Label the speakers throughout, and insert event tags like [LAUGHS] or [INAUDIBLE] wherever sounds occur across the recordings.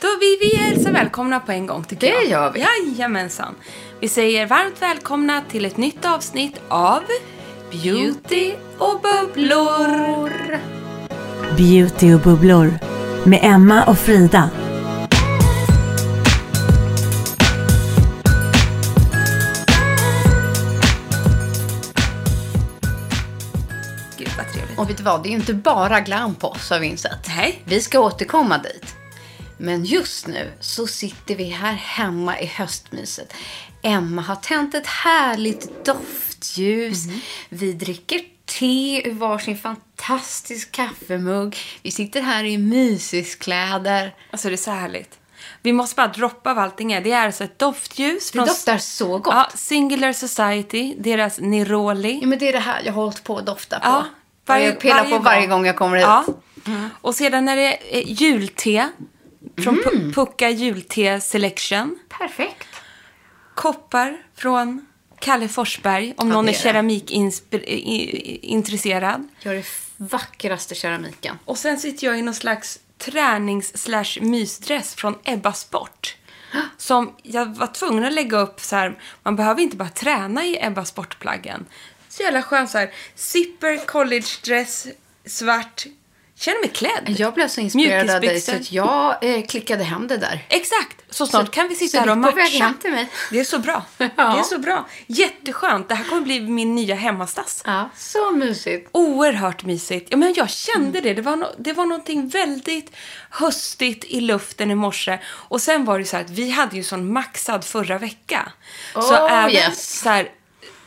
Speaker 1: Då vill vi hälsa välkomna på en gång tycker
Speaker 2: Det
Speaker 1: jag.
Speaker 2: gör vi.
Speaker 1: Jajamensan. Vi säger varmt välkomna till ett nytt avsnitt av Beauty och bubblor.
Speaker 3: Beauty och bubblor med Emma och Frida.
Speaker 1: Gud vad trevligt.
Speaker 2: Och vet du vad, det är ju inte bara glam på oss har vi insett.
Speaker 1: Nej.
Speaker 2: Vi ska återkomma dit. Men just nu så sitter vi här hemma i höstmyset. Emma har tänt ett härligt doftljus. Vi dricker te ur varsin fantastisk kaffemugg. Vi sitter här i mysiskläder.
Speaker 1: Alltså det är så härligt. Vi måste bara droppa vad allting är. Det är alltså ett doftljus.
Speaker 2: Det doftar så gott.
Speaker 1: Ja, Singular Society, deras Neroli.
Speaker 2: Ja, men det är det här jag har hållit på att dofta på.
Speaker 1: Ja,
Speaker 2: varje, jag pillar på varje gång jag kommer hit.
Speaker 1: Ja. Och sedan är det julte. Från Pu- Pucka Julte Selection.
Speaker 2: Perfekt.
Speaker 1: Koppar från Kalle Forsberg, om någon
Speaker 2: det
Speaker 1: är
Speaker 2: är
Speaker 1: keramikintresserad.
Speaker 2: Gör det vackraste keramiken.
Speaker 1: Och sen sitter jag i någon slags tränings slash mysdress från Ebba Sport. [GASPS] Som jag var tvungen att lägga upp så här, man behöver inte bara träna i Ebba Sportplaggen. Så jävla skön så här, zipper, college dress, svart. Känner mig klädd.
Speaker 2: Jag blev så inspirerad av dig så att jag eh, klickade hem det där.
Speaker 1: Exakt! Så snart
Speaker 2: Så-
Speaker 1: kan vi
Speaker 2: så
Speaker 1: sitta här och matcha.
Speaker 2: hem till mig.
Speaker 1: Det är så bra. [LAUGHS]
Speaker 2: Ja.
Speaker 1: Det är så bra. Jätteskönt. Det här kommer bli min nya hemmastass.
Speaker 2: Ja, så mysigt.
Speaker 1: Oerhört mysigt. Ja, men jag kände
Speaker 2: Mm.
Speaker 1: det. Det var, no det var någonting väldigt höstigt i luften i morse. Och sen var det så här att vi hade ju sån maxad förra vecka. så
Speaker 2: Oh,
Speaker 1: även
Speaker 2: yes.
Speaker 1: så här,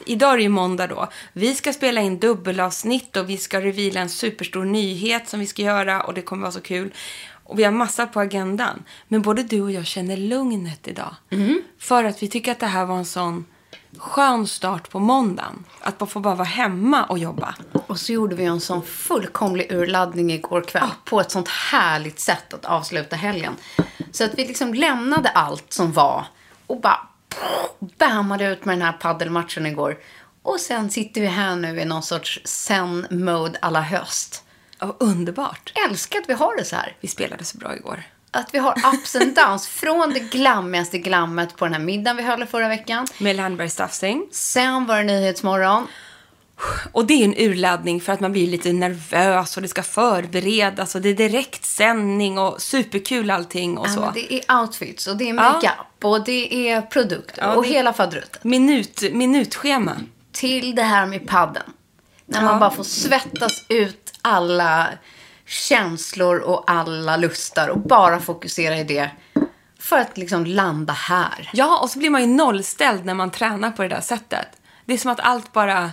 Speaker 1: idag är det ju måndag då. Vi ska spela in dubbelavsnitt och vi ska reveala en superstor nyhet som vi ska göra och det kommer vara så kul. Och vi har massa på agendan. Men både du och jag känner lugnet idag.
Speaker 2: Mm.
Speaker 1: För att vi tycker att det här var en sån skön start på måndagen. Att man får bara vara hemma och jobba.
Speaker 2: Och så gjorde vi en sån fullkomlig urladdning igår kväll. På ett sånt härligt sätt att avsluta helgen. Så att vi liksom lämnade allt som var. Och bara bammade ut med den här paddelmatchen igår. Och sen sitter vi här nu i någon sorts zen-mode alla höst.
Speaker 1: Ja, underbart.
Speaker 2: Älskar att vi har det så här.
Speaker 1: Vi spelade så bra igår.
Speaker 2: Att vi har ups and downs. [LAUGHS] Från det glammigaste glammet på den här middagen vi höll förra veckan.
Speaker 1: Med Landberg Staffsing.
Speaker 2: Sen var det Nyhetsmorgon.
Speaker 1: Och det är en urladdning för att man blir lite nervös och det ska förberedas och det är direktsändning och superkul allting och
Speaker 2: Ja,
Speaker 1: så.
Speaker 2: men det är outfits och det är
Speaker 1: Ja.
Speaker 2: makeup och det är produkter
Speaker 1: Ja,
Speaker 2: och hela fadruten.
Speaker 1: Minut, minutschema.
Speaker 2: Till det här med padden. När man
Speaker 1: Ja.
Speaker 2: bara får svettas ut alla känslor och alla lustar och bara fokusera i det. För att liksom landa här.
Speaker 1: Ja, och så blir man ju nollställd när man tränar på det där sättet. Det är som att allt bara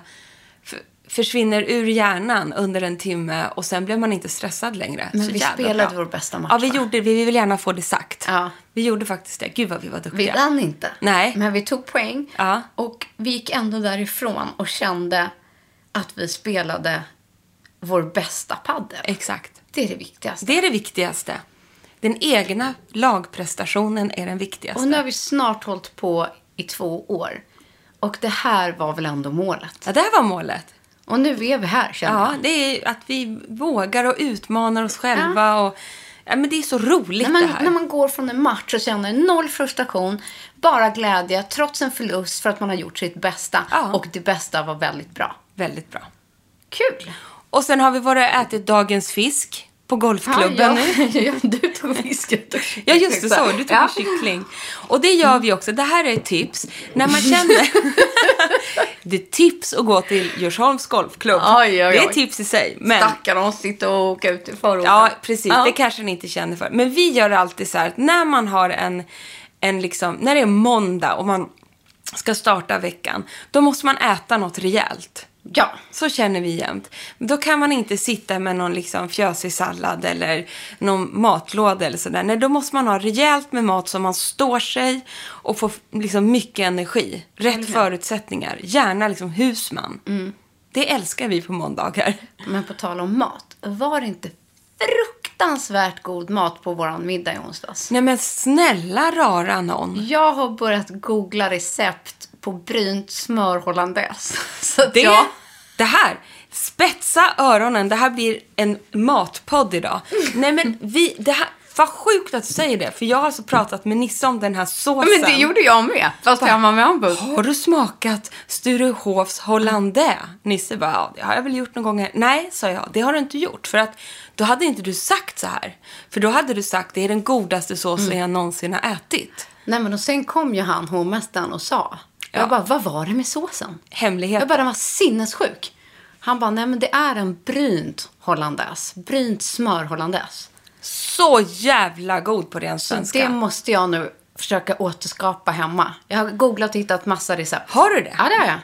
Speaker 1: försvinner ur hjärnan under en timme och sen blir man inte stressad längre.
Speaker 2: Men
Speaker 1: Så
Speaker 2: vi spelade
Speaker 1: bra.
Speaker 2: vår bästa match,
Speaker 1: Ja, vi
Speaker 2: va?
Speaker 1: gjorde Vi vill gärna få det sagt.
Speaker 2: Ja.
Speaker 1: Vi gjorde faktiskt det. Gud vad vi var
Speaker 2: Vi
Speaker 1: duktiga.
Speaker 2: vann inte.
Speaker 1: Nej.
Speaker 2: Men vi tog poäng.
Speaker 1: Ja.
Speaker 2: Och vi gick ändå därifrån och kände att vi spelade vår bästa paddel.
Speaker 1: Exakt.
Speaker 2: Det är det viktigaste.
Speaker 1: Det är det viktigaste. Den egna lagprestationen är den viktigaste.
Speaker 2: Och nu har vi snart hållit på i två år. Och det här var väl ändå målet.
Speaker 1: Ja, det här var målet.
Speaker 2: Och nu är vi här känner
Speaker 1: Ja,
Speaker 2: jag.
Speaker 1: det är att vi vågar och utmanar oss själva. Och, ja, men det är så roligt
Speaker 2: När man,
Speaker 1: det här.
Speaker 2: när man går från en match och känner noll frustration, bara glädje, trots en förlust för att man har gjort sitt bästa.
Speaker 1: Ja.
Speaker 2: Och det bästa var väldigt bra.
Speaker 1: Väldigt bra.
Speaker 2: Kul!
Speaker 1: Och sen har vi varit och ätit dagens fisk på golfklubben nu.
Speaker 2: ja, ja, du tog fisket.
Speaker 1: Ja, just det. Så. Du tog
Speaker 2: Ja.
Speaker 1: kyckling. Och det gör vi också. Det här är ett tips. När man känner... [LAUGHS] det är tips att gå till Djursholms golfklubb.
Speaker 2: Oj, oj,
Speaker 1: Det är
Speaker 2: oj.
Speaker 1: tips i sig. Men...
Speaker 2: Stackarn, de sitter och åker ut i förorten.
Speaker 1: Ja, precis.
Speaker 2: Ja.
Speaker 1: Det kanske ni inte känner för. Men vi gör alltid så här att när man har en, en liksom, när det är måndag och man ska starta veckan, då måste man äta något rejält.
Speaker 2: Ja.
Speaker 1: Så känner vi jämt. Då kan man inte sitta med någon liksom fjösig sallad eller någon matlåda eller sådär. Nej, då måste man ha rejält med mat så man står sig och får liksom mycket energi. Rätt förutsättningar. Gärna liksom husman. Det älskar vi på måndagar.
Speaker 2: Men på tal om mat, var det inte fruktansvärt god mat på våran middag i onsdags?
Speaker 1: Nej men snälla rara någon.
Speaker 2: Jag har börjat googla recept på brynt smör hollandaise. [LAUGHS] Så
Speaker 1: Det,
Speaker 2: jag...
Speaker 1: det här, spetsa öronen. Det här blir en matpodd idag. Nej men vi, det här, vad sjukt att du säger det. För jag har alltså pratat med Nisse om den här såsen.
Speaker 2: Men det gjorde jag med, fast jag var med ombud.
Speaker 1: Har du smakat Sturehofs hollandaise? Nisse bara, ja, det har jag väl gjort någon gång. Nej, sa jag, det har du inte gjort. För att då hade inte du sagt så här. För då hade du sagt, det är den godaste såsen
Speaker 2: Mm.
Speaker 1: jag någonsin har ätit.
Speaker 2: Nej men och sen kom ju han, hovmästaren, och sa.
Speaker 1: Ja.
Speaker 2: Jag bara, vad var det med såsen?
Speaker 1: Hemlighet.
Speaker 2: Jag bara, den var sinnessjuk. Han bara, nej men det är en brynt hollandaise. Brynt smör hollandaise.
Speaker 1: Så jävla god på ren
Speaker 2: Så
Speaker 1: svenska.
Speaker 2: det måste jag nu försöka återskapa hemma. Jag har googlat och hittat massa recept.
Speaker 1: Har du det?
Speaker 2: Ja, det har jag.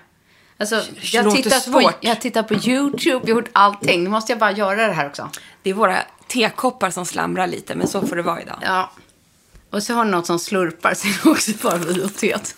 Speaker 2: Alltså, jag, tittar på,
Speaker 1: svårt.
Speaker 2: jag tittar på YouTube, gjort allting. Nu måste jag bara göra det här också.
Speaker 1: Det är våra tekoppar som slamrar lite, men så får det vara idag.
Speaker 2: Ja. Och så har ni något som slurpar, så det [LAUGHS] också bara vi och teet.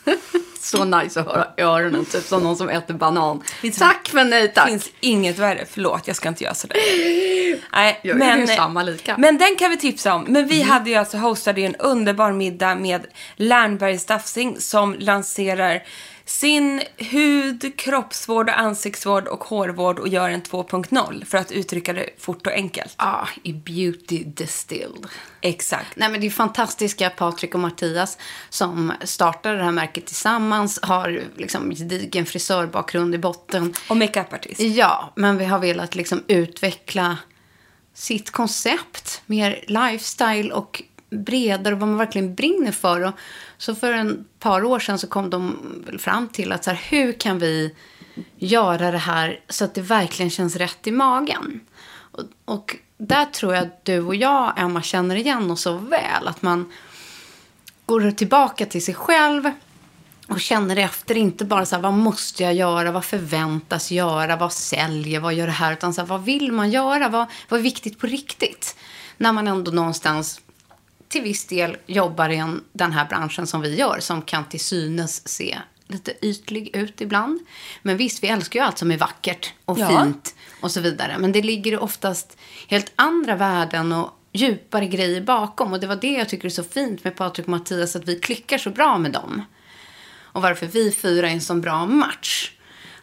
Speaker 2: [LAUGHS] Så nice att höra öronen, typ som någon som äter banan. Tack men nej
Speaker 1: Det
Speaker 2: tack.
Speaker 1: finns inget värre. Förlåt, jag ska inte göra sådär. [LAUGHS] Nej,
Speaker 2: Jag ju samma lika. Mm.
Speaker 1: Men den kan vi tipsa om. Men vi hade ju alltså hostade ju en underbar middag med Lernberg Staffsing som lanserar sin hud, kroppsvård, ansiktsvård och hårvård och gör en 2.0 för att uttrycka det fort och enkelt.
Speaker 2: Ja, i Beauty Distilled.
Speaker 1: Exakt.
Speaker 2: Nej, men det är fantastiska Patrik och Mattias som startade det här märket tillsammans. Har liksom gedigen frisörbakgrund i botten.
Speaker 1: Och makeupartist.
Speaker 2: Ja, men vi har velat liksom utveckla sitt koncept. Mer lifestyle och bredare och vad man verkligen brinner för. Och så för en par år sedan så kom de fram till att så här, hur kan vi göra det här så att det verkligen känns rätt i magen. Och, och där tror jag att du och jag, Emma, känner igen oss så väl. Att man går tillbaka till sig själv och känner efter. Inte bara så här, vad måste jag göra? Vad förväntas göra? Vad säljer? Vad gör det här? Utan så här, vad vill man göra? Vad, vad är viktigt på riktigt? När man ändå någonstans till viss del jobbar i en, den här branschen som vi gör. Som kan till synes se lite ytlig ut ibland. Men visst, vi älskar ju allt som är vackert och
Speaker 1: Ja.
Speaker 2: fint och så vidare. Men det ligger oftast helt andra värden och djupare grejer bakom. Och det var det jag tycker är så fint med Patrik och Mattias, att vi klickar så bra med dem. Och varför vi fyra är en så bra match.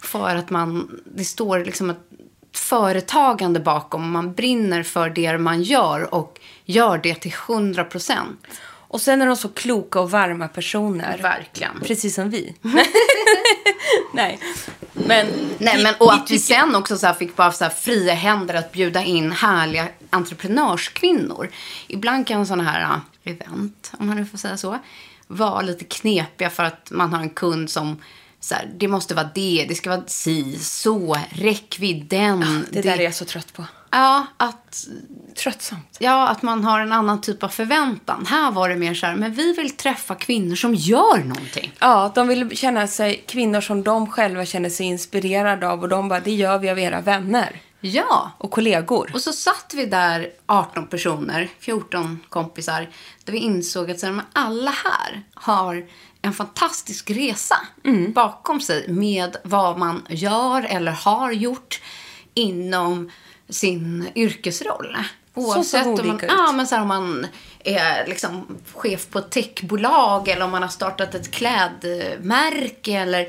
Speaker 2: För att man, det står liksom ett företagande bakom. Man brinner för det man gör och gör det till 100 procent.
Speaker 1: Och sen är de så kloka och varma personer.
Speaker 2: Verkligen.
Speaker 1: Precis som vi. [LAUGHS] Nej. Men,
Speaker 2: Nej, men, och att vi sen också så fick bara så fria händer att bjuda in härliga entreprenörskvinnor. Ibland kan sådana här event, om man nu får säga så, vara lite knepiga för att man har en kund som så här, det måste vara det, det ska vara si, så, räckvidd, den.
Speaker 1: det där är jag så trött på.
Speaker 2: Ja, att,
Speaker 1: Tröttsamt.
Speaker 2: ja, att man har en annan typ av förväntan. Här var det mer så här, men vi vill träffa kvinnor som gör någonting.
Speaker 1: Ja, de vill känna sig kvinnor som de själva känner sig inspirerade av och de bara, det gör vi av era vänner
Speaker 2: Ja.
Speaker 1: och kollegor.
Speaker 2: Och så satt vi där 18 personer, 14 kompisar, där vi insåg att så här, alla här har en fantastisk resa bakom sig med vad man gör eller har gjort inom sin yrkesroll. Oavsett om man, ja, men så här, om man är liksom chef på ett techbolag eller om man har startat ett klädmärke eller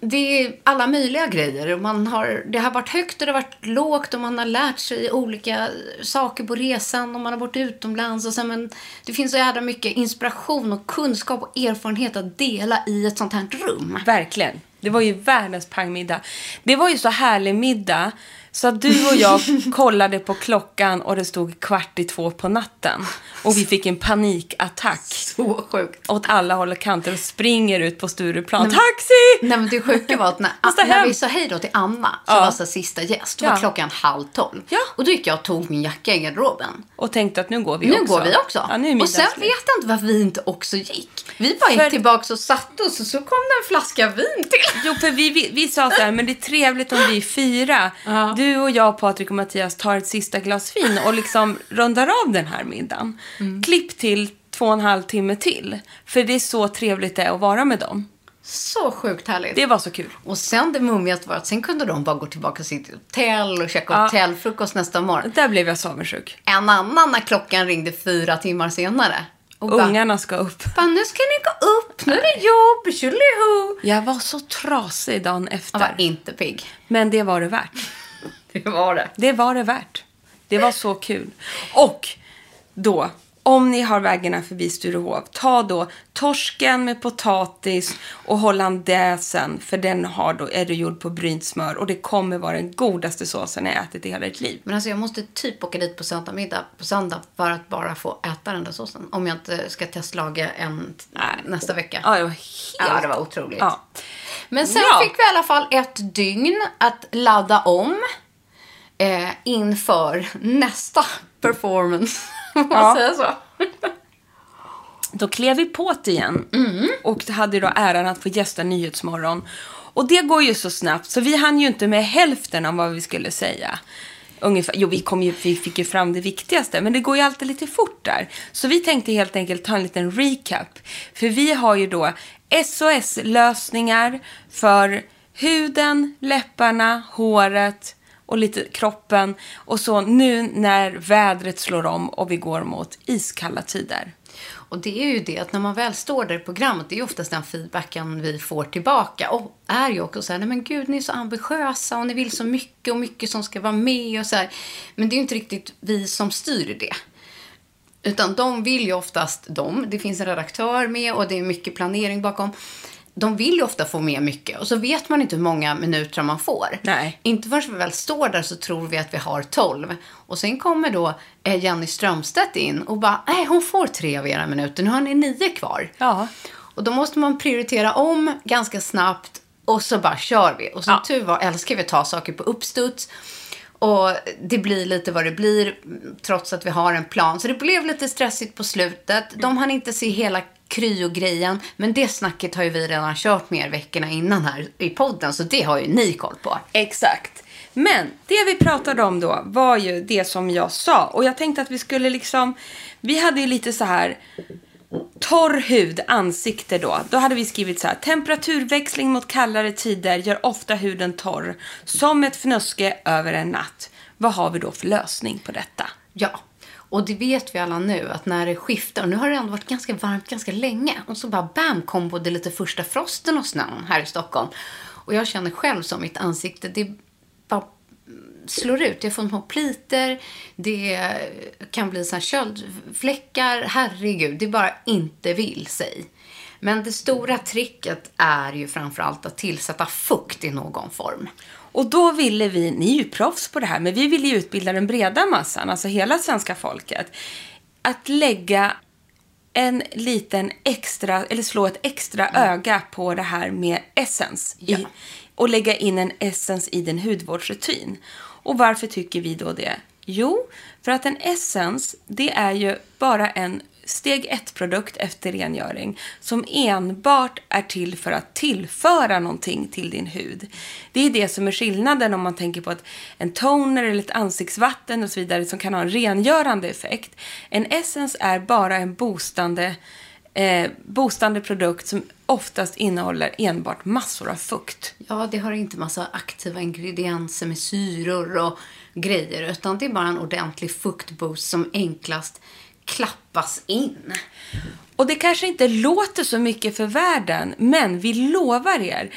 Speaker 2: det är alla möjliga grejer. Man har, det har varit högt och det har varit lågt och man har lärt sig olika saker på resan och man har varit utomlands. Och sen, men det finns så jävla mycket inspiration och kunskap och erfarenhet att dela i ett sånt här rum.
Speaker 1: Verkligen. Det var ju världens pangmiddag. Det var ju så härlig middag så att du och jag [LAUGHS] kollade på klockan och det stod kvart i två på natten. Och vi fick en panikattack
Speaker 2: Så sjukt.
Speaker 1: åt alla håll och kanter och springer ut på Stureplan.
Speaker 2: Nej, men-
Speaker 1: Taxi!
Speaker 2: Nej men det sjuka var att när, [LAUGHS] när vi sa hej då till Anna, som
Speaker 1: Ja.
Speaker 2: var så sista gäst, då var
Speaker 1: Ja.
Speaker 2: klockan halv tolv.
Speaker 1: Ja.
Speaker 2: Och då gick jag och tog min jacka i garderoben.
Speaker 1: Och tänkte att nu går vi
Speaker 2: Nu
Speaker 1: också.
Speaker 2: går vi också.
Speaker 1: Ja, nu är
Speaker 2: och sen vet jag inte varför vi inte också gick. Vi bara gick
Speaker 1: För-
Speaker 2: tillbaka och satte oss och så kom det en flaska vin till.
Speaker 1: Jo, för vi, vi, vi sa så här, men det är trevligt om vi fyra, du och jag, Patrik och Mattias, tar ett sista glas vin och liksom rundar av den här middagen.
Speaker 2: Mm.
Speaker 1: Klipp till två och en halv timme till. För det är så trevligt det är att vara med dem.
Speaker 2: Så sjukt härligt.
Speaker 1: Det var så kul.
Speaker 2: Och sen det mummigaste var att sen kunde de bara gå tillbaka till sitt hotell och käka
Speaker 1: Ja.
Speaker 2: hotellfrukost nästa morgon.
Speaker 1: Där blev jag så avundsjuk.
Speaker 2: En annan när klockan ringde fyra timmar senare. Och bara,
Speaker 1: Ungarna ska upp.
Speaker 2: bara, nu ska ni gå upp, nu är det jobb, tjoliho.
Speaker 1: Jag var så trasig dagen
Speaker 2: Jag
Speaker 1: efter.
Speaker 2: var inte pigg.
Speaker 1: Men det var det värt. [LAUGHS]
Speaker 2: Det var det.
Speaker 1: Det var det värt. Det var så kul. Och då, om ni har vägarna förbi Sturehov, ta då torsken med potatis och hollandaisen, för den har då, är det gjord på brynt smör och det kommer vara den godaste såsen jag ätit i hela mitt liv.
Speaker 2: Men alltså jag måste typ åka dit på söndag middag på söndag för att bara få äta den där såsen. Om jag inte ska testlaga en
Speaker 1: Nej.
Speaker 2: nästa vecka.
Speaker 1: Ja, det var helt...
Speaker 2: Ja, det var otroligt.
Speaker 1: Ja.
Speaker 2: Men sen
Speaker 1: Ja.
Speaker 2: fick vi i alla fall ett dygn att ladda om eh, inför nästa performance. [LAUGHS] Om man
Speaker 1: Ja.
Speaker 2: säger så.
Speaker 1: Då klev vi på det igen och hade då äran att få gästa Nyhetsmorgon. Och det går ju så snabbt så vi hann ju inte med hälften av vad vi skulle säga. Ungefär. Jo, vi, kom ju, vi fick ju fram det viktigaste, men det går ju alltid lite fort där. Så vi tänkte helt enkelt ta en liten recap. För vi har ju då SOS-lösningar för huden, läpparna, håret och lite kroppen. Och så nu när vädret slår om och vi går mot iskalla tider.
Speaker 2: Och det är ju det att när man väl står där i programmet, det är ju oftast den feedbacken vi får tillbaka. Och är ju också så här, nej men gud ni är så ambitiösa och ni vill så mycket och mycket som ska vara med och så här. Men det är ju inte riktigt vi som styr det. Utan de vill ju oftast, de, det finns en redaktör med och det är mycket planering bakom. De vill ju ofta få med mycket och så vet man inte hur många minuter man får.
Speaker 1: Nej.
Speaker 2: Inte förrän vi väl står där så tror vi att vi har 12. Och sen kommer då eh, Jenny Strömstedt in och bara, nej hon får tre av era minuter, nu har ni nio kvar.
Speaker 1: Ja.
Speaker 2: Och då måste man prioritera om ganska snabbt och så bara kör vi. Och som
Speaker 1: Ja.
Speaker 2: tur var älskar vi att ta saker på uppstuds. Och det blir lite vad det blir trots att vi har en plan. Så det blev lite stressigt på slutet. De hann inte se hela kryo-grejen. Men det snacket har ju vi redan kört med er veckorna innan här i podden. Så det har ju ni koll på.
Speaker 1: Exakt. Men det vi pratade om då var ju det som jag sa. Och jag tänkte att vi skulle liksom... Vi hade ju lite så här torr hud, ansikte då. Då hade vi skrivit så här. Temperaturväxling mot kallare tider gör ofta huden torr. Som ett fnöske över en natt. Vad har vi då för lösning på detta?
Speaker 2: Ja, och det vet vi alla nu att när det skiftar, och nu har det ändå varit ganska varmt ganska länge, och så bara bam kom både lite första frosten och snön här i Stockholm. Och jag känner själv som mitt ansikte, det bara slår ut. Jag får små pliter, det kan bli så här köldfläckar, herregud, det bara inte vill sig. Men det stora tricket är ju framförallt att tillsätta fukt i någon form.
Speaker 1: Och då ville vi, ni är ju proffs på det här, men vi ville ju utbilda den breda massan, alltså hela svenska folket, att lägga en liten extra, eller slå ett extra öga på det här med essens.
Speaker 2: Ja.
Speaker 1: I, och lägga in en essens i din hudvårdsrutin. Och varför tycker vi då det? Jo, för att en essens, det är ju bara en steg ett-produkt efter rengöring som enbart är till för att tillföra någonting till din hud. Det är det som är skillnaden om man tänker på att en toner eller ett ansiktsvatten och så vidare som kan ha en rengörande effekt. En essens är bara en boostande, eh, boostande produkt som oftast innehåller enbart massor av fukt.
Speaker 2: Ja, det har inte massa aktiva ingredienser med syror och grejer, utan det är bara en ordentlig fuktboost som enklast klappas in.
Speaker 1: Och det kanske inte låter så mycket för världen, men vi lovar er.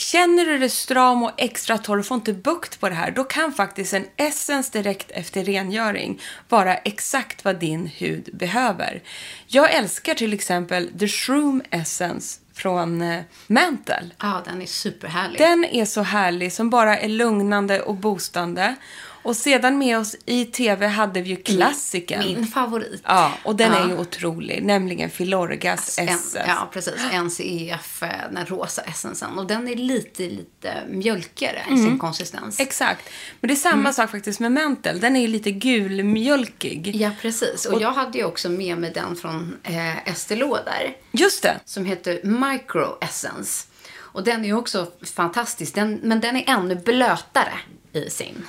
Speaker 1: Känner du dig stram och extra torr och får inte bukt på det här, då kan faktiskt en Essence direkt efter rengöring vara exakt vad din hud behöver. Jag älskar till exempel The Shroom Essence från eh, Mantle.
Speaker 2: Ja, den är superhärlig.
Speaker 1: Den är så härlig, som bara är lugnande och boostande. Och sedan med oss i tv hade vi ju klassikern.
Speaker 2: Min favorit.
Speaker 1: Ja, och den
Speaker 2: Ja.
Speaker 1: är ju otrolig. Nämligen Filorgas
Speaker 2: En,
Speaker 1: SS.
Speaker 2: ja, precis. NCEF, eh, den rosa essensen. Och den är lite, lite mjölkigare i sin konsistens.
Speaker 1: Exakt. Men det är samma
Speaker 2: Mm.
Speaker 1: sak faktiskt med Mental. Den är ju lite gulmjölkig.
Speaker 2: Ja, precis. Och, jag hade ju också med mig den från eh, Estée Lauder.
Speaker 1: Just det.
Speaker 2: Som heter Micro Essence. Och den är ju också fantastisk. Den, men den är ännu blötare i sin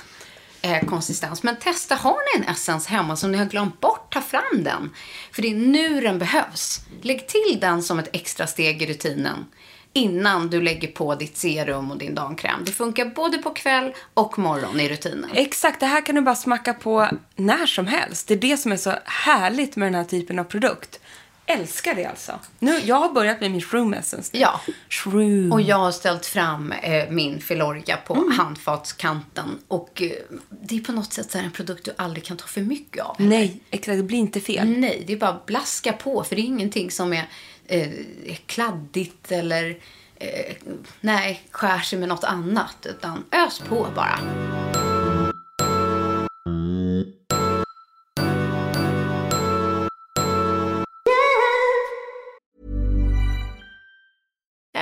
Speaker 2: eh, konsistens. Men testa, har ni en essens hemma som ni har glömt bort, ta fram den. För det är nu den behövs. Lägg till den som ett extra steg i rutinen innan du lägger på ditt serum och din dagkräm. Det funkar både på kväll och morgon i rutinen.
Speaker 1: Exakt, det här kan du bara smacka på när som helst. Det är det som är så härligt med den här typen av produkt. Älskar det alltså. Nu, jag har börjat med min Shroom Essence.
Speaker 2: Ja.
Speaker 1: Shroom.
Speaker 2: Och jag har ställt fram eh, min Filorga på
Speaker 1: Mm.
Speaker 2: handfatskanten. Och eh, det är på något sätt så en produkt du aldrig kan ta för mycket av.
Speaker 1: Nej, exakt. Det blir inte fel.
Speaker 2: Nej, det är bara blaska på. För det är ingenting som är eh, kladdigt eller eh, nej, skär sig med något annat. Utan ös på bara.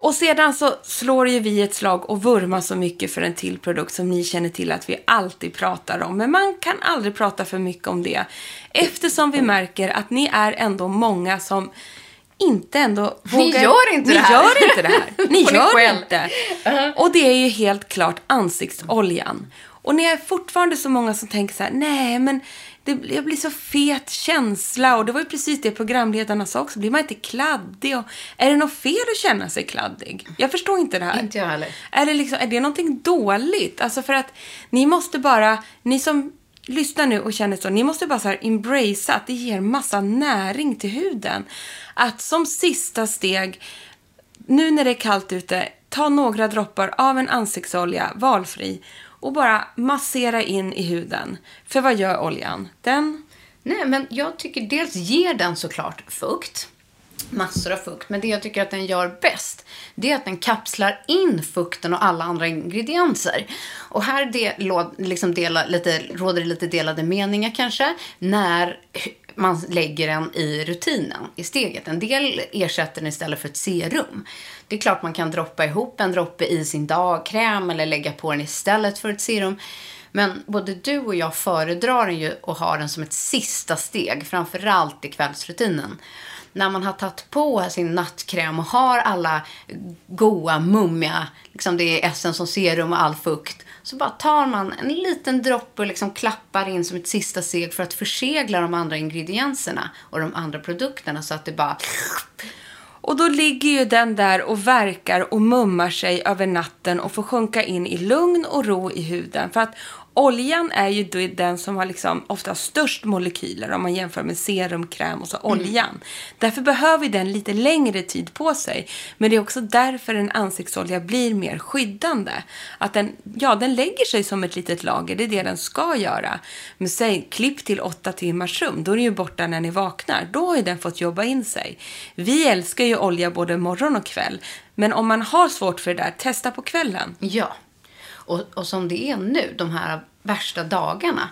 Speaker 1: Och sedan så slår ju vi ett slag och vurmar så mycket för en till produkt som ni känner till att vi alltid pratar om. Men man kan aldrig prata för mycket om det. Eftersom vi märker att ni är ändå många som inte ändå
Speaker 2: Ni gör inte
Speaker 1: ni
Speaker 2: det här.
Speaker 1: Gör inte det här. Ni [LAUGHS]
Speaker 2: ni
Speaker 1: gör
Speaker 2: skäll?
Speaker 1: inte. Och det är ju helt klart ansiktsoljan. Och ni är fortfarande så många som tänker så här, nej men det, det blir så fet känsla. Och det var ju precis det programledarna sa också. Blir man inte kladdig? Och, är det något fel att känna sig kladdig? Jag förstår inte det här.
Speaker 2: Inte jag heller.
Speaker 1: Är det, liksom, är det någonting dåligt? Alltså för att ni måste bara, ni som lyssnar nu och känner så, ni måste bara så här embracea att det ger massa näring till huden. Att som sista steg, nu när det är kallt ute, ta några droppar av en ansiktsolja, valfri, och bara massera in i huden. För vad gör oljan? Den
Speaker 2: Nej, men jag tycker dels ger den såklart fukt. massor av fukt. Men det jag tycker att den gör bäst, det är att den kapslar in fukten och alla andra ingredienser. Och här del, liksom dela, lite, råder det lite delade meningar kanske, när man lägger den i rutinen, i steget. En del ersätter den istället för ett serum. Det är klart man kan droppa ihop en droppe i sin dagkräm eller lägga på den istället för ett serum. Men både du och jag föredrar den ju och har den som ett sista steg, framförallt i kvällsrutinen när man har tagit på sin nattkräm och har alla goa, mummiga, liksom det är essen som serum och all fukt. Så bara tar man en liten droppe och liksom klappar in som ett sista steg för att försegla de andra ingredienserna och de andra produkterna så att det bara...
Speaker 1: Och då ligger ju den där och verkar och mummar sig över natten och får sjunka in i lugn och ro i huden. För att Oljan är ju den som har liksom ofta störst molekyler om man jämför med serum, kräm och så mm. oljan. Mm. Därför behöver den lite längre tid på sig. Men det är också därför en ansiktsolja blir mer skyddande. Att den, ja, den lägger sig som ett litet lager, det är det den ska göra. Men säg, klipp till åtta timmars rum, då är den ju borta när ni vaknar. Då har den fått jobba in sig. Vi älskar ju olja både morgon och kväll. Men om man har svårt för det där, testa på kvällen.
Speaker 2: Ja. Och, och som det är nu, de här värsta dagarna,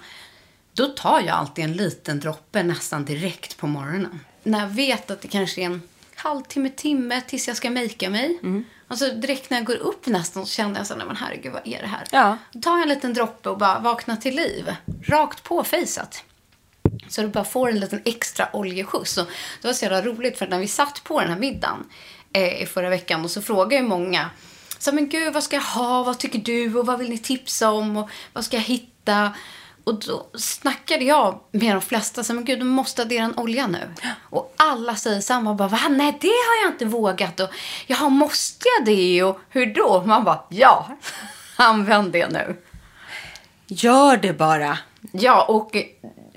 Speaker 2: då tar jag alltid en liten droppe nästan direkt på morgonen. När jag vet att det kanske är en halvtimme, timme tills jag ska makea mig. Mm. Alltså direkt när jag går upp nästan så känner jag så nej men herregud vad är det här?
Speaker 1: Ja.
Speaker 2: Då tar jag en liten droppe och bara vaknar till liv. Rakt på fejset. Så du bara får en liten extra oljeskjuts. Och det var så jävla roligt för när vi satt på den här middagen eh, i förra veckan och så frågade ju många så men gud, vad ska jag ha? Vad tycker du? Och vad vill ni tipsa om? Och vad ska jag hitta? Och då snackade jag med de flesta. Så men gud, du måste addera en olja nu. Och alla säger samma. Bara, Va? Nej, det har jag inte vågat. Och, Jaha, måste jag det? Och hur då? Man bara, ja, [LAUGHS] använd det nu.
Speaker 1: Gör det bara.
Speaker 2: Ja, och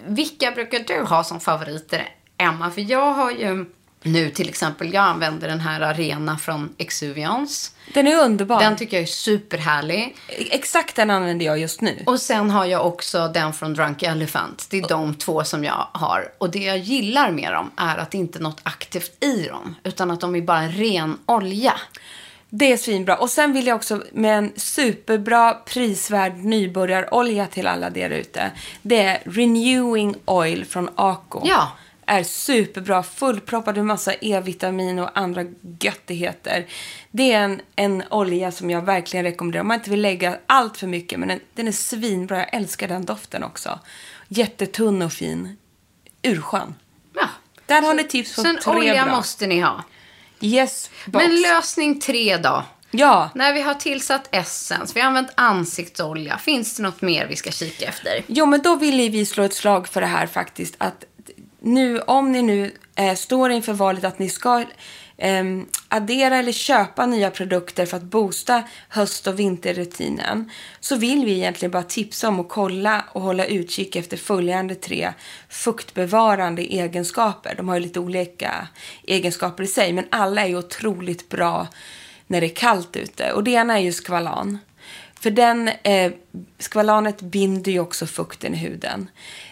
Speaker 2: vilka brukar du ha som favoriter, Emma? För jag har ju nu till exempel, jag använder den här Arena från Exuvians.
Speaker 1: Den är underbar.
Speaker 2: Den tycker jag är superhärlig.
Speaker 1: Exakt den använder jag just nu.
Speaker 2: Och sen har jag också den från Drunk Elephant. Det är de två som jag har. Och det jag gillar med dem är att det inte är något aktivt i dem. Utan att de är bara ren olja.
Speaker 1: Det är svinbra. Och sen vill jag också med en superbra prisvärd nybörjarolja till alla där ute. Det är Renewing Oil från Ako.
Speaker 2: Ja
Speaker 1: är superbra, fullproppad med massa E-vitamin och andra göttigheter. Det är en, en olja som jag verkligen rekommenderar. Om man inte vill lägga allt för mycket, men den, den är svinbra. Jag älskar den doften också. Jättetunn och fin. Urskön.
Speaker 2: Ja.
Speaker 1: Där har ni tips på
Speaker 2: tre
Speaker 1: bra.
Speaker 2: olja måste ni ha.
Speaker 1: Yes, box.
Speaker 2: Men lösning tre då?
Speaker 1: Ja.
Speaker 2: När vi har tillsatt essens, vi har använt ansiktsolja. Finns det något mer vi ska kika efter?
Speaker 1: Jo, men då vill vi slå ett slag för det här faktiskt. Att nu, om ni nu eh, står inför valet att ni ska eh, addera eller köpa nya produkter för att boosta höst och vinterrutinen så vill vi egentligen bara tipsa om att kolla och hålla utkik efter följande tre fuktbevarande egenskaper. De har ju lite olika egenskaper i sig, men alla är ju otroligt bra när det är kallt ute. Och det ena är ju skvalan. För den, eh, skvalanet binder ju också fukten i huden.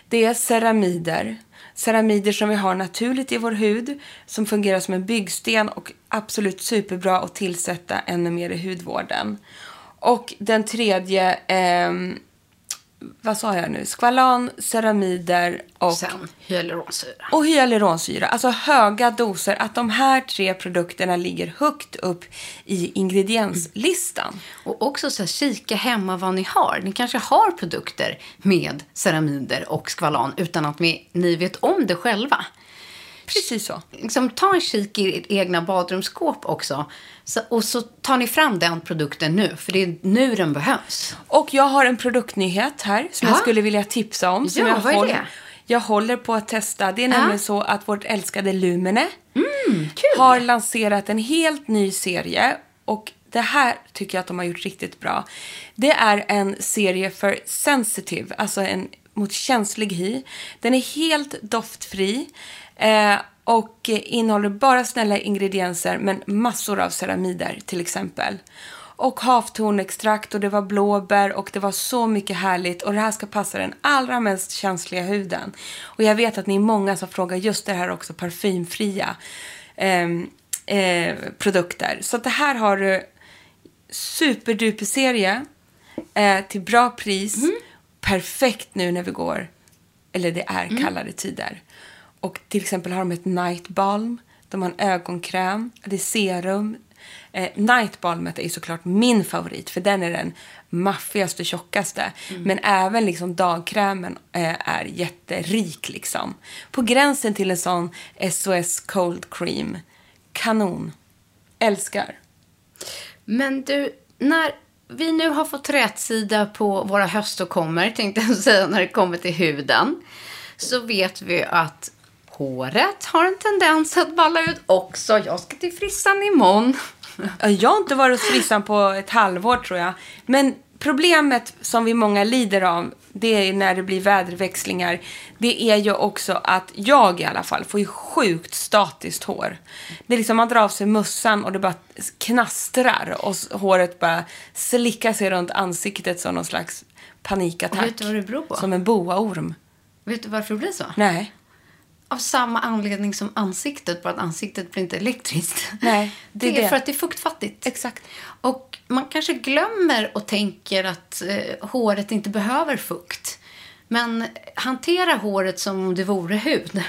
Speaker 1: Det är ceramider ceramider som vi har naturligt i vår hud som fungerar som en byggsten och absolut superbra att tillsätta ännu mer i hudvården. Och den tredje, eh, vad sa jag nu? Skvalan, ceramider och...
Speaker 2: Sen hyaluronsyra.
Speaker 1: Och hyaluronsyra. Alltså höga doser. Att de här tre produkterna ligger högt upp i ingredienslistan. Mm.
Speaker 2: Och också så här, kika hemma vad ni har. Ni kanske har produkter med ceramider och skvalan utan att ni vet om det själva.
Speaker 1: Precis så.
Speaker 2: Liksom, ta en kik i ert egna badrumsskåp också. Så, och så tar ni fram den produkten nu, för det är nu den behövs.
Speaker 1: Och jag har en produktnyhet här som ja. jag skulle vilja tipsa om. Som
Speaker 2: ja,
Speaker 1: jag
Speaker 2: vad är det?
Speaker 1: Jag håller på att testa. Det är ja. nämligen så att vårt älskade Lumene
Speaker 2: mm,
Speaker 1: har lanserat en helt ny serie. Och det här tycker jag att de har gjort riktigt bra. Det är en serie för sensitive, alltså en mot känslig hy. Den är helt doftfri. Eh, och innehåller bara snälla ingredienser men massor av ceramider till exempel. Och havtornextrakt och det var blåbär och det var så mycket härligt och det här ska passa den allra mest känsliga huden. Och jag vet att ni är många som frågar just det här också parfymfria. ehm, eh, produkter. Så det här har du superduper serie eh, till bra pris. Perfekt nu när vi går, eller det är kallare tider. Och till exempel har de ett night balm. De har en ögonkräm, det är serum. Eh, night balmet är såklart min favorit för den är den maffigaste, tjockaste. Men även liksom dagkrämen eh, är jätterik liksom. På gränsen till en sån SOS Cold Cream. Kanon. Älskar.
Speaker 2: Men du, när vi nu har fått rätsida på våra höståkommor, tänkte jag säga, när det kommer till huden, så vet vi att håret har en tendens att balla ut också. Jag ska till frissan imorgon.
Speaker 1: Ja, Jag har inte varit hos frissan på ett halvår tror jag. Men problemet som vi många lider av, det är när det blir väderväxlingar. Det är ju också att jag i alla fall får ju sjukt statiskt hår. Det är liksom man drar av sig mössan och det bara knastrar och håret bara slickar sig runt ansiktet som någon slags panikattack.
Speaker 2: Och vet du vad det beror på?
Speaker 1: Som en boaorm.
Speaker 2: Vet du varför det blir så?
Speaker 1: Nej.
Speaker 2: Av samma anledning som ansiktet, bara att ansiktet blir inte elektriskt.
Speaker 1: Nej, [LAUGHS] det
Speaker 2: det
Speaker 1: är det.
Speaker 2: för att det är fuktfattigt.
Speaker 1: Exakt.
Speaker 2: Och man kanske glömmer och tänker att eh, håret inte behöver fukt. Men hantera håret som om det vore hud.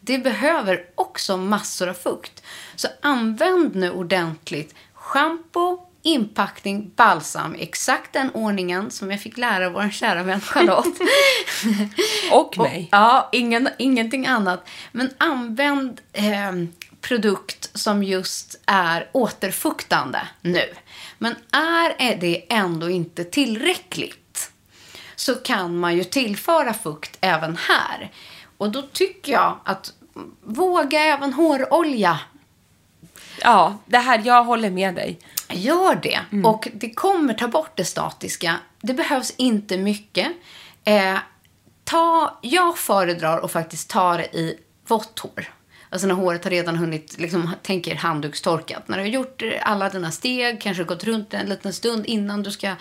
Speaker 2: Det behöver också massor av fukt. Så använd nu ordentligt shampoo, inpackning, balsam. Exakt den ordningen som jag fick lära vår kära vän Charlotte. [LAUGHS]
Speaker 1: Och mig.
Speaker 2: Ja, ingen, ingenting annat. Men använd eh, produkt som just är återfuktande nu. Men är det ändå inte tillräckligt så kan man ju tillföra fukt även här. Och då tycker jag att våga även hårolja.
Speaker 1: Ja, det här, jag håller med dig.
Speaker 2: Gör det. Och det kommer ta bort det statiska. Det behövs inte mycket. Eh, ta, jag föredrar att faktiskt ta det i vått hår. Alltså när håret har redan hunnit, liksom, tänker handdukstorkat. När du har gjort alla dina steg, kanske gått runt en liten stund innan du ska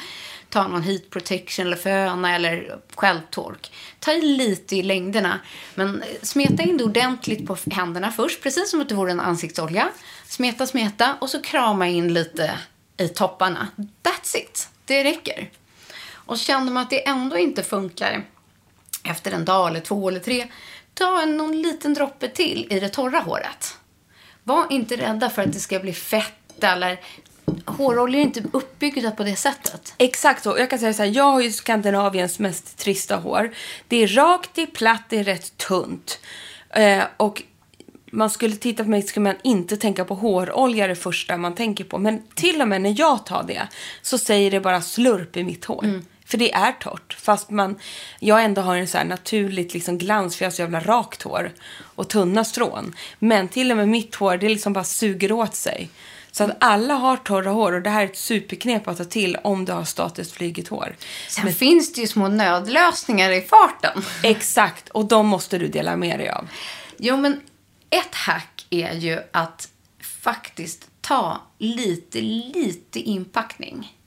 Speaker 2: ta någon heat protection eller föna eller självtork. Ta i lite i längderna, men smeta in det ordentligt på händerna först, precis som att det vore en ansiktsolja. Smeta, smeta och så krama in lite i topparna. That's it. Det räcker. Och känner man att det ändå inte funkar efter en dag eller två eller tre, ta en, någon liten droppe till i det torra håret. Var inte rädda för att det ska bli fett eller håroljor är inte uppbyggda på det sättet.
Speaker 1: Exakt så. Jag kan säga så här, jag har ju Skandinaviens mest trista hår. Det är rakt, det är platt, det är rätt tunt. Eh, och man skulle titta på mig skulle man inte tänka på hårolja det första man tänker på. Men till och med när jag tar det så säger det bara slurp i mitt hår. För det är torrt. Fast man, jag ändå har en så här naturligt liksom glans för jag har så jävla rakt hår. Och tunna strån. Men till och med mitt hår, det liksom bara suger åt sig. Så att alla har torra hår och det här är ett superknep att ta till om du har statiskt flygigt hår.
Speaker 2: Sen finns det ju små nödlösningar i farten. [LAUGHS]
Speaker 1: Exakt, och de måste du dela med dig av.
Speaker 2: Jo, men ett hack är ju att faktiskt ta lite, lite inpackning.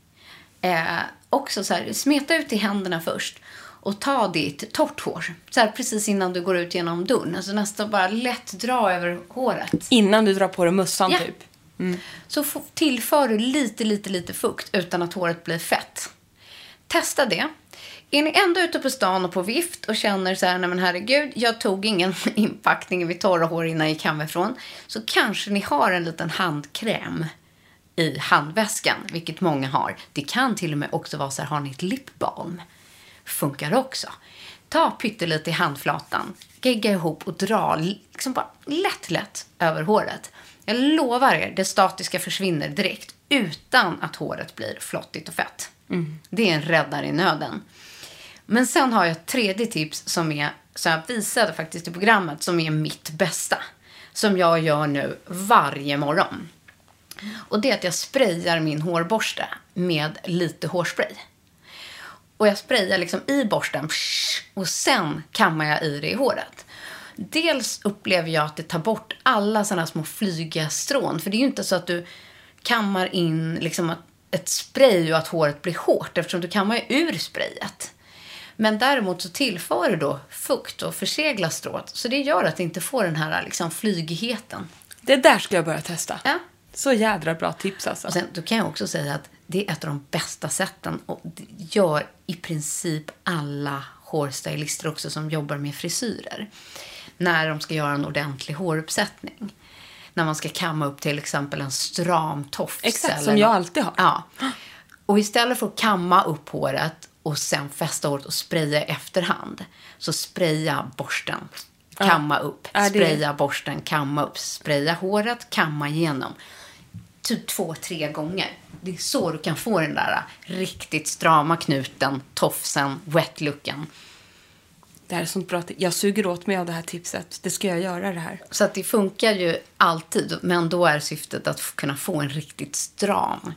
Speaker 2: Eh, också så här, smeta ut i händerna först och ta ditt torrt hår. Så här, precis innan du går ut genom dörren. Alltså nästan bara lätt dra över håret.
Speaker 1: Innan du drar på dig mössan
Speaker 2: Ja.
Speaker 1: typ.
Speaker 2: Mm. Så tillför du lite, lite, lite fukt utan att håret blir fett. Testa det. Är ni ändå ute på stan och på vift och känner så här, nej men herregud, jag tog ingen [LAUGHS] inpackning vid torra hår innan jag gick hemifrån. Så kanske ni har en liten handkräm i handväskan, vilket många har. Det kan till och med också vara så här, har ni ett lipbalm? Funkar också. Ta pyttelite i handflatan, gegga ihop och dra liksom bara lätt, lätt över håret. Jag lovar er, det statiska försvinner direkt utan att håret blir flottigt och fett. Det är en räddare i nöden. Men sen har jag ett tredje tips som är, som jag visade faktiskt i programmet, som är mitt bästa. Som jag gör nu varje morgon. Och det är att jag sprayar min hårborste med lite hårspray. Och jag sprayar liksom i borsten och sen kammar jag i det i håret. Dels upplever jag att det tar bort alla sådana små flygiga strån. För det är ju inte så att du kammar in liksom ett spray och att håret blir hårt eftersom du kammar ju ur sprayet. Men däremot så tillför du då fukt och förseglar strået. Så det gör att det inte får den här liksom flygigheten.
Speaker 1: Det där ska jag börja testa.
Speaker 2: Ja.
Speaker 1: Så jädra bra tips alltså.
Speaker 2: Och sen, då kan jag också säga att det är ett av de bästa sätten och det gör i princip alla hårstylister också som jobbar med frisyrer. När de ska göra en ordentlig håruppsättning. När man ska kamma upp till exempel en stram tofs.
Speaker 1: Exakt,
Speaker 2: eller
Speaker 1: som jag alltid har.
Speaker 2: Ja. Och istället för att kamma upp håret och sen fästa håret och spraya efterhand. Så spraya borsten, kamma upp,
Speaker 1: det-
Speaker 2: spraya borsten, kamma upp, spraya håret, kamma igenom. Typ två, tre gånger. Det är så du kan få den där riktigt strama knuten, tofsen, wet-looken.
Speaker 1: Det här är sånt bra Jag suger åt mig av det här tipset. Det ska jag göra det här.
Speaker 2: Så att det funkar ju alltid, men då är syftet att kunna få en riktigt stram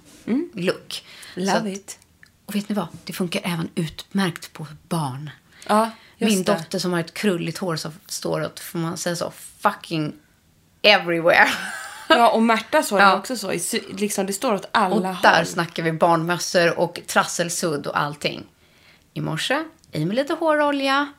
Speaker 2: look.
Speaker 1: Love
Speaker 2: att-
Speaker 1: it.
Speaker 2: Och vet ni vad? Det funkar även utmärkt på barn.
Speaker 1: Ja,
Speaker 2: Min
Speaker 1: det.
Speaker 2: dotter som har ett krulligt hår så står det, får man säga så, fucking everywhere.
Speaker 1: Ja, och Märta så är
Speaker 2: Ja.
Speaker 1: också så. Liksom, det står åt alla
Speaker 2: Och
Speaker 1: håll.
Speaker 2: där snackar vi barnmössor och trasselsudd och allting. I morse, i med lite hårolja,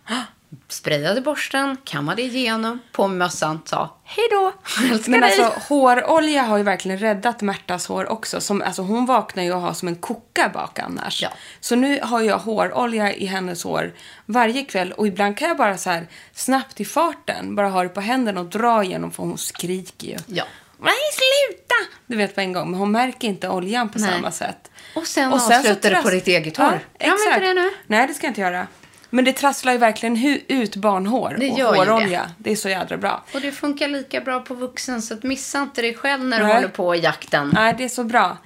Speaker 2: sprayade borsten, kammade igenom, på med mössan, sa hej då, älskar
Speaker 1: Men
Speaker 2: dig.
Speaker 1: alltså hårolja har ju verkligen räddat Märtas hår också. Som, alltså, hon vaknar ju och har som en koka bak annars.
Speaker 2: Ja.
Speaker 1: Så nu har jag hårolja i hennes hår varje kväll. Och ibland kan jag bara så här snabbt i farten bara ha det på händerna och dra igenom för hon skriker ju.
Speaker 2: Ja.
Speaker 1: Nej, sluta! Du vet på en gång. Men hon märker inte oljan på
Speaker 2: Nej.
Speaker 1: samma sätt.
Speaker 2: Och sen
Speaker 1: så
Speaker 2: avslutar du på ditt eget hår.
Speaker 1: Ja, exakt.
Speaker 2: det nu?
Speaker 1: Nej, det ska jag inte göra. Men det trasslar ju verkligen ut barnhår
Speaker 2: Det
Speaker 1: och
Speaker 2: ju det.
Speaker 1: hårolja. Det. är så jädra bra.
Speaker 2: Och det funkar lika bra på vuxen, så att missa inte dig själv när du
Speaker 1: Nej.
Speaker 2: håller på i jakten.
Speaker 1: Nej, det är så bra.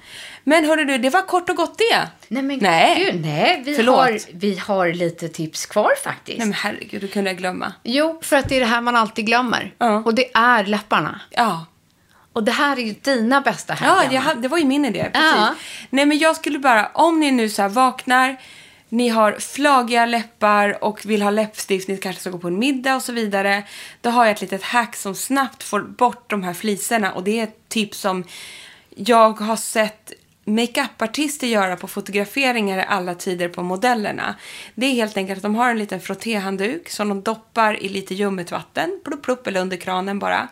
Speaker 1: Men hörru du, det var kort och gott det.
Speaker 2: Nej, men
Speaker 1: Nej.
Speaker 2: gud, nej. Vi
Speaker 1: Förlåt.
Speaker 2: har, vi har lite tips kvar faktiskt.
Speaker 1: Nej men herregud, det kunde jag glömma.
Speaker 2: Jo, för att det är det här man alltid glömmer.
Speaker 1: Ja.
Speaker 2: Och det är läpparna.
Speaker 1: Ja.
Speaker 2: Och det här är ju dina bästa här
Speaker 1: Ja, jag det var ju min idé. Precis.
Speaker 2: Ja.
Speaker 1: Nej, men jag skulle bara, om ni nu så vaknar, ni har flagiga läppar och vill ha läppstift, ni kanske ska gå på en middag och så vidare. Då har jag ett litet hack som snabbt får bort de här fliserna. Och det är ett tips som jag har sett makeupartister göra på fotograferingar i alla tider på modellerna. Det är helt enkelt att de har en liten frottéhandduk som de doppar i lite ljummet vatten, plupp, plupp, eller under kranen bara.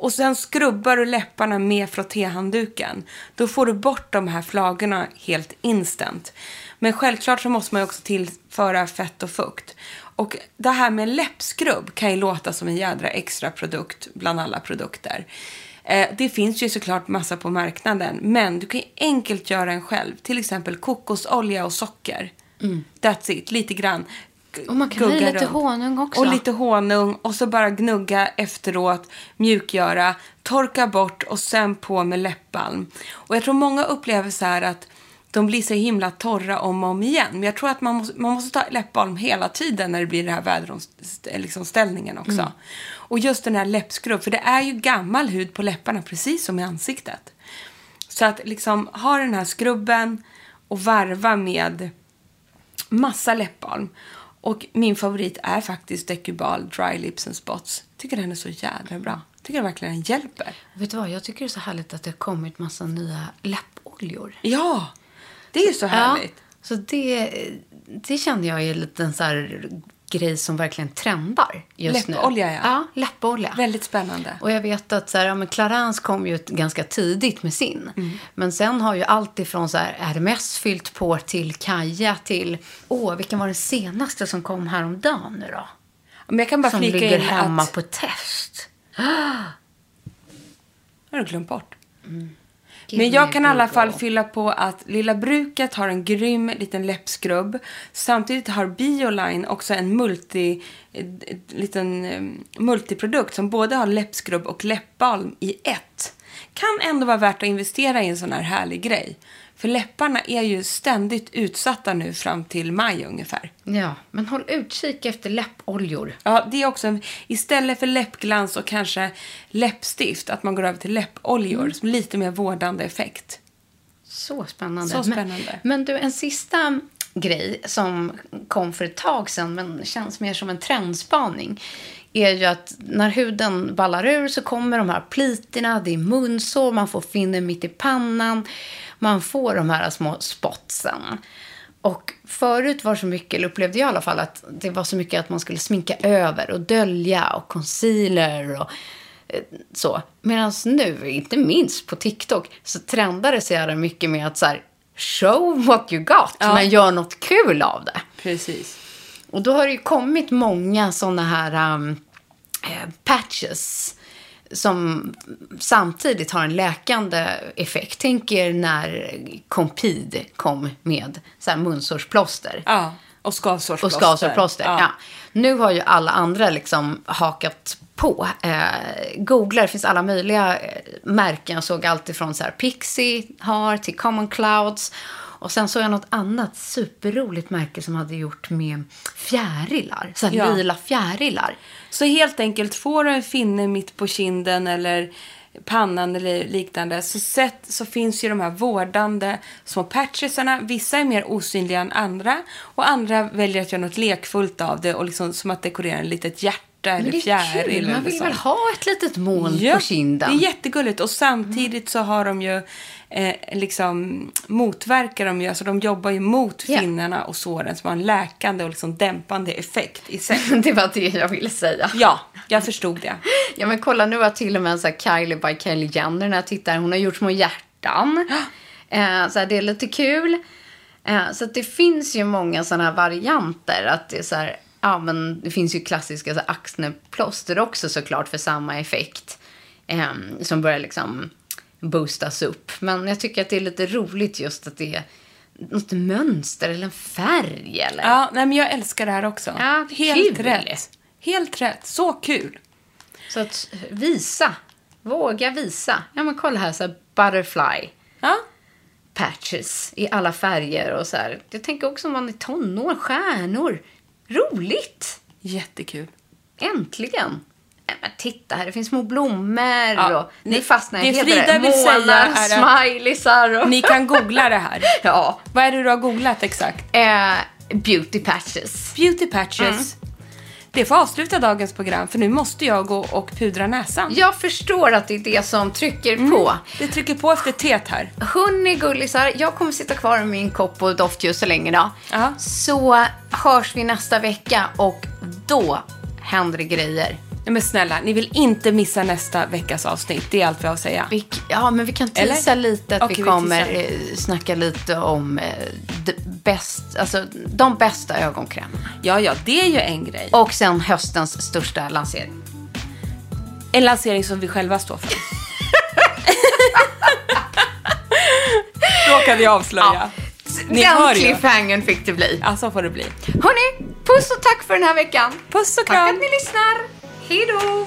Speaker 1: Och sen skrubbar du läpparna med frottéhandduken. Då får du bort de här flagorna helt instant. Men självklart så måste man ju också tillföra fett och fukt. Och det här med läppskrubb kan ju låta som en jädra extra produkt bland alla produkter. Eh, det finns ju såklart massa på marknaden, men du kan ju enkelt göra en själv. Till exempel kokosolja och socker. That's it, lite grann.
Speaker 2: Och man kan ha lite
Speaker 1: runt.
Speaker 2: honung också.
Speaker 1: Och lite honung och så bara gnugga efteråt, mjukgöra, torka bort och sen på med läppbalm. Och jag tror många upplever så här att de blir så himla torra om och om igen. Men jag tror att man måste, man måste ta läppbalm hela tiden när det blir den här väderomställningen liksom också. Och just den här läppskrubb, för det är ju gammal hud på läpparna precis som i ansiktet. Så att liksom ha den här skrubben och varva med massa läppbalm. Och min favorit är faktiskt Decubal Dry Lips and Spots. Tycker den är så jävla bra. Tycker verkligen den hjälper.
Speaker 2: Vet du vad, jag tycker det är så härligt att det har kommit massa nya läppoljor.
Speaker 1: Ja, det är ju så härligt.
Speaker 2: Ja, så det, det kände jag är en liten så här grej som verkligen trendar just nu.
Speaker 1: Läppolja, ja.
Speaker 2: Ja, läppolja.
Speaker 1: Väldigt spännande.
Speaker 2: Och jag vet att så här, ja, men Clarins kom ju ganska tidigt med sin.
Speaker 1: Mm.
Speaker 2: Men sen har ju allt ifrån så här Hermes fyllt på till Kaja till... Åh, vilken var den senaste som kom häromdagen nu då?
Speaker 1: Men jag kan bara
Speaker 2: som ligger hemma
Speaker 1: att...
Speaker 2: på test. [GASPS]
Speaker 1: har du glömt bort.
Speaker 2: Give
Speaker 1: Men jag kan i alla fall fylla på att Lilla Bruket har en grym liten läppskrubb. Samtidigt har Bioline också en multi, liten eh, multiprodukt som både har läppskrubb och läppbalm i ett. Kan ändå vara värt att investera i en sån här härlig grej. För läpparna är ju ständigt utsatta nu fram till maj ungefär.
Speaker 2: Ja, men håll utkik efter läppoljor.
Speaker 1: Ja, det är också en, istället för läppglans och kanske läppstift, att man går över till läppoljor som lite mer vårdande effekt.
Speaker 2: Så spännande.
Speaker 1: Så spännande.
Speaker 2: Men, men du, en sista grej som kom för ett tag sedan men känns mer som en trendspaning är ju att när huden ballar ur så kommer de här plitorna, det är munsår, man får finner mitt i pannan, man får de här små spotsen. Och förut var så mycket, eller upplevde jag i alla fall, att det var så mycket att man skulle sminka över och dölja och concealer och Eh, Så. Medan nu, inte minst på TikTok, så trendar det så jävla mycket med att så här, show what you got,
Speaker 1: Ja.
Speaker 2: men gör något kul av det.
Speaker 1: Precis.
Speaker 2: Och då har det ju kommit många sådana här um, eh, patches som samtidigt har en läkande effekt. Tänk er när Compid kom med så här munsårsplåster.
Speaker 1: Ja. Och skavsårsplåster.
Speaker 2: Och skavsårsplåster, ja. Nu har ju alla andra liksom hakat på. Eh, googlar, det finns alla möjliga eh, märken. Jag såg allt ifrån så här Pixie har till Common Clouds. Och sen såg jag något annat superroligt märke som hade gjort med fjärilar. Så här
Speaker 1: Ja.
Speaker 2: lila fjärilar.
Speaker 1: Så helt enkelt, får du en finne mitt på kinden eller pannan eller liknande så, sett, så finns ju de här vårdande små patchesarna. Vissa är mer osynliga än andra och andra väljer att göra något lekfullt av det och liksom som att dekorera en litet hjärta
Speaker 2: men
Speaker 1: eller fjäril.
Speaker 2: kul, man vill väl ha ett litet moln
Speaker 1: Ja,
Speaker 2: på kinden.
Speaker 1: Det är jättegulligt och samtidigt så har de ju eh, liksom motverkar de ju, alltså de jobbar ju mot
Speaker 2: Ja.
Speaker 1: finnarna och såren som har en läkande och liksom dämpande effekt i sig. [LAUGHS]
Speaker 2: det var det jag ville säga.
Speaker 1: Ja, jag förstod det.
Speaker 2: Ja men kolla nu har till och med så här Kylie by Kylie Jenner när jag tittar. Hon har gjort små hjärtan. [GASPS] Eh, så här, det är lite kul. Eh, så det finns ju många sådana här varianter. Att det är så här, ja men det finns ju klassiska så här, axneplåster också såklart för samma effekt. Eh, som börjar liksom boostas upp. Men jag tycker att det är lite roligt just att det är något mönster eller en färg eller.
Speaker 1: Ja, nej, men jag älskar det här också.
Speaker 2: Ja,
Speaker 1: Helt
Speaker 2: kul.
Speaker 1: rätt. Helt rätt. Så kul.
Speaker 2: Så att visa. Våga visa. Ja men kolla här så här butterfly.
Speaker 1: Ja.
Speaker 2: patches i alla färger och så här. Jag tänker också om man är tonår, stjärnor. Roligt!
Speaker 1: Jättekul.
Speaker 2: Äntligen! Nej, men titta här, det finns små blommor
Speaker 1: Ja,
Speaker 2: och
Speaker 1: ni-
Speaker 2: fastnar
Speaker 1: Frida
Speaker 2: i det.
Speaker 1: vill säga är att-
Speaker 2: smileysar och...
Speaker 1: Ni kan googla det här. [LAUGHS]
Speaker 2: ja.
Speaker 1: Vad är det du har googlat exakt?
Speaker 2: Eh, beauty patches.
Speaker 1: Beauty patches. Det får avsluta dagens program för nu måste jag gå och pudra näsan.
Speaker 2: Jag förstår att det är det som trycker på.
Speaker 1: Det trycker på efter teet här.
Speaker 2: Hörni gullisar, jag kommer sitta kvar med min kopp och doftljus så länge då.
Speaker 1: Ja.
Speaker 2: Så hörs vi nästa vecka och då händer det grejer.
Speaker 1: Nej, Men snälla, ni vill inte missa nästa veckas avsnitt. Det är allt vi har att säga.
Speaker 2: Vi, ja, men vi kan tisa
Speaker 1: Eller?
Speaker 2: lite att
Speaker 1: Okej,
Speaker 2: vi
Speaker 1: vi
Speaker 2: kommer
Speaker 1: teasar.
Speaker 2: eh, snacka lite om eh, de, bäst, alltså, de bästa ögonkrämerna.
Speaker 1: Ja, ja, det är ju en grej.
Speaker 2: Och sen höstens största lansering.
Speaker 1: En lansering som vi själva står för. [LAUGHS] Då kan vi avslöja. Ni
Speaker 2: Den cliffhangern fick det bli.
Speaker 1: Ja, så får det bli.
Speaker 2: Hörni, puss och tack för den här veckan.
Speaker 1: Puss och
Speaker 2: Tack
Speaker 1: kram.
Speaker 2: att ni lyssnar. Hej då!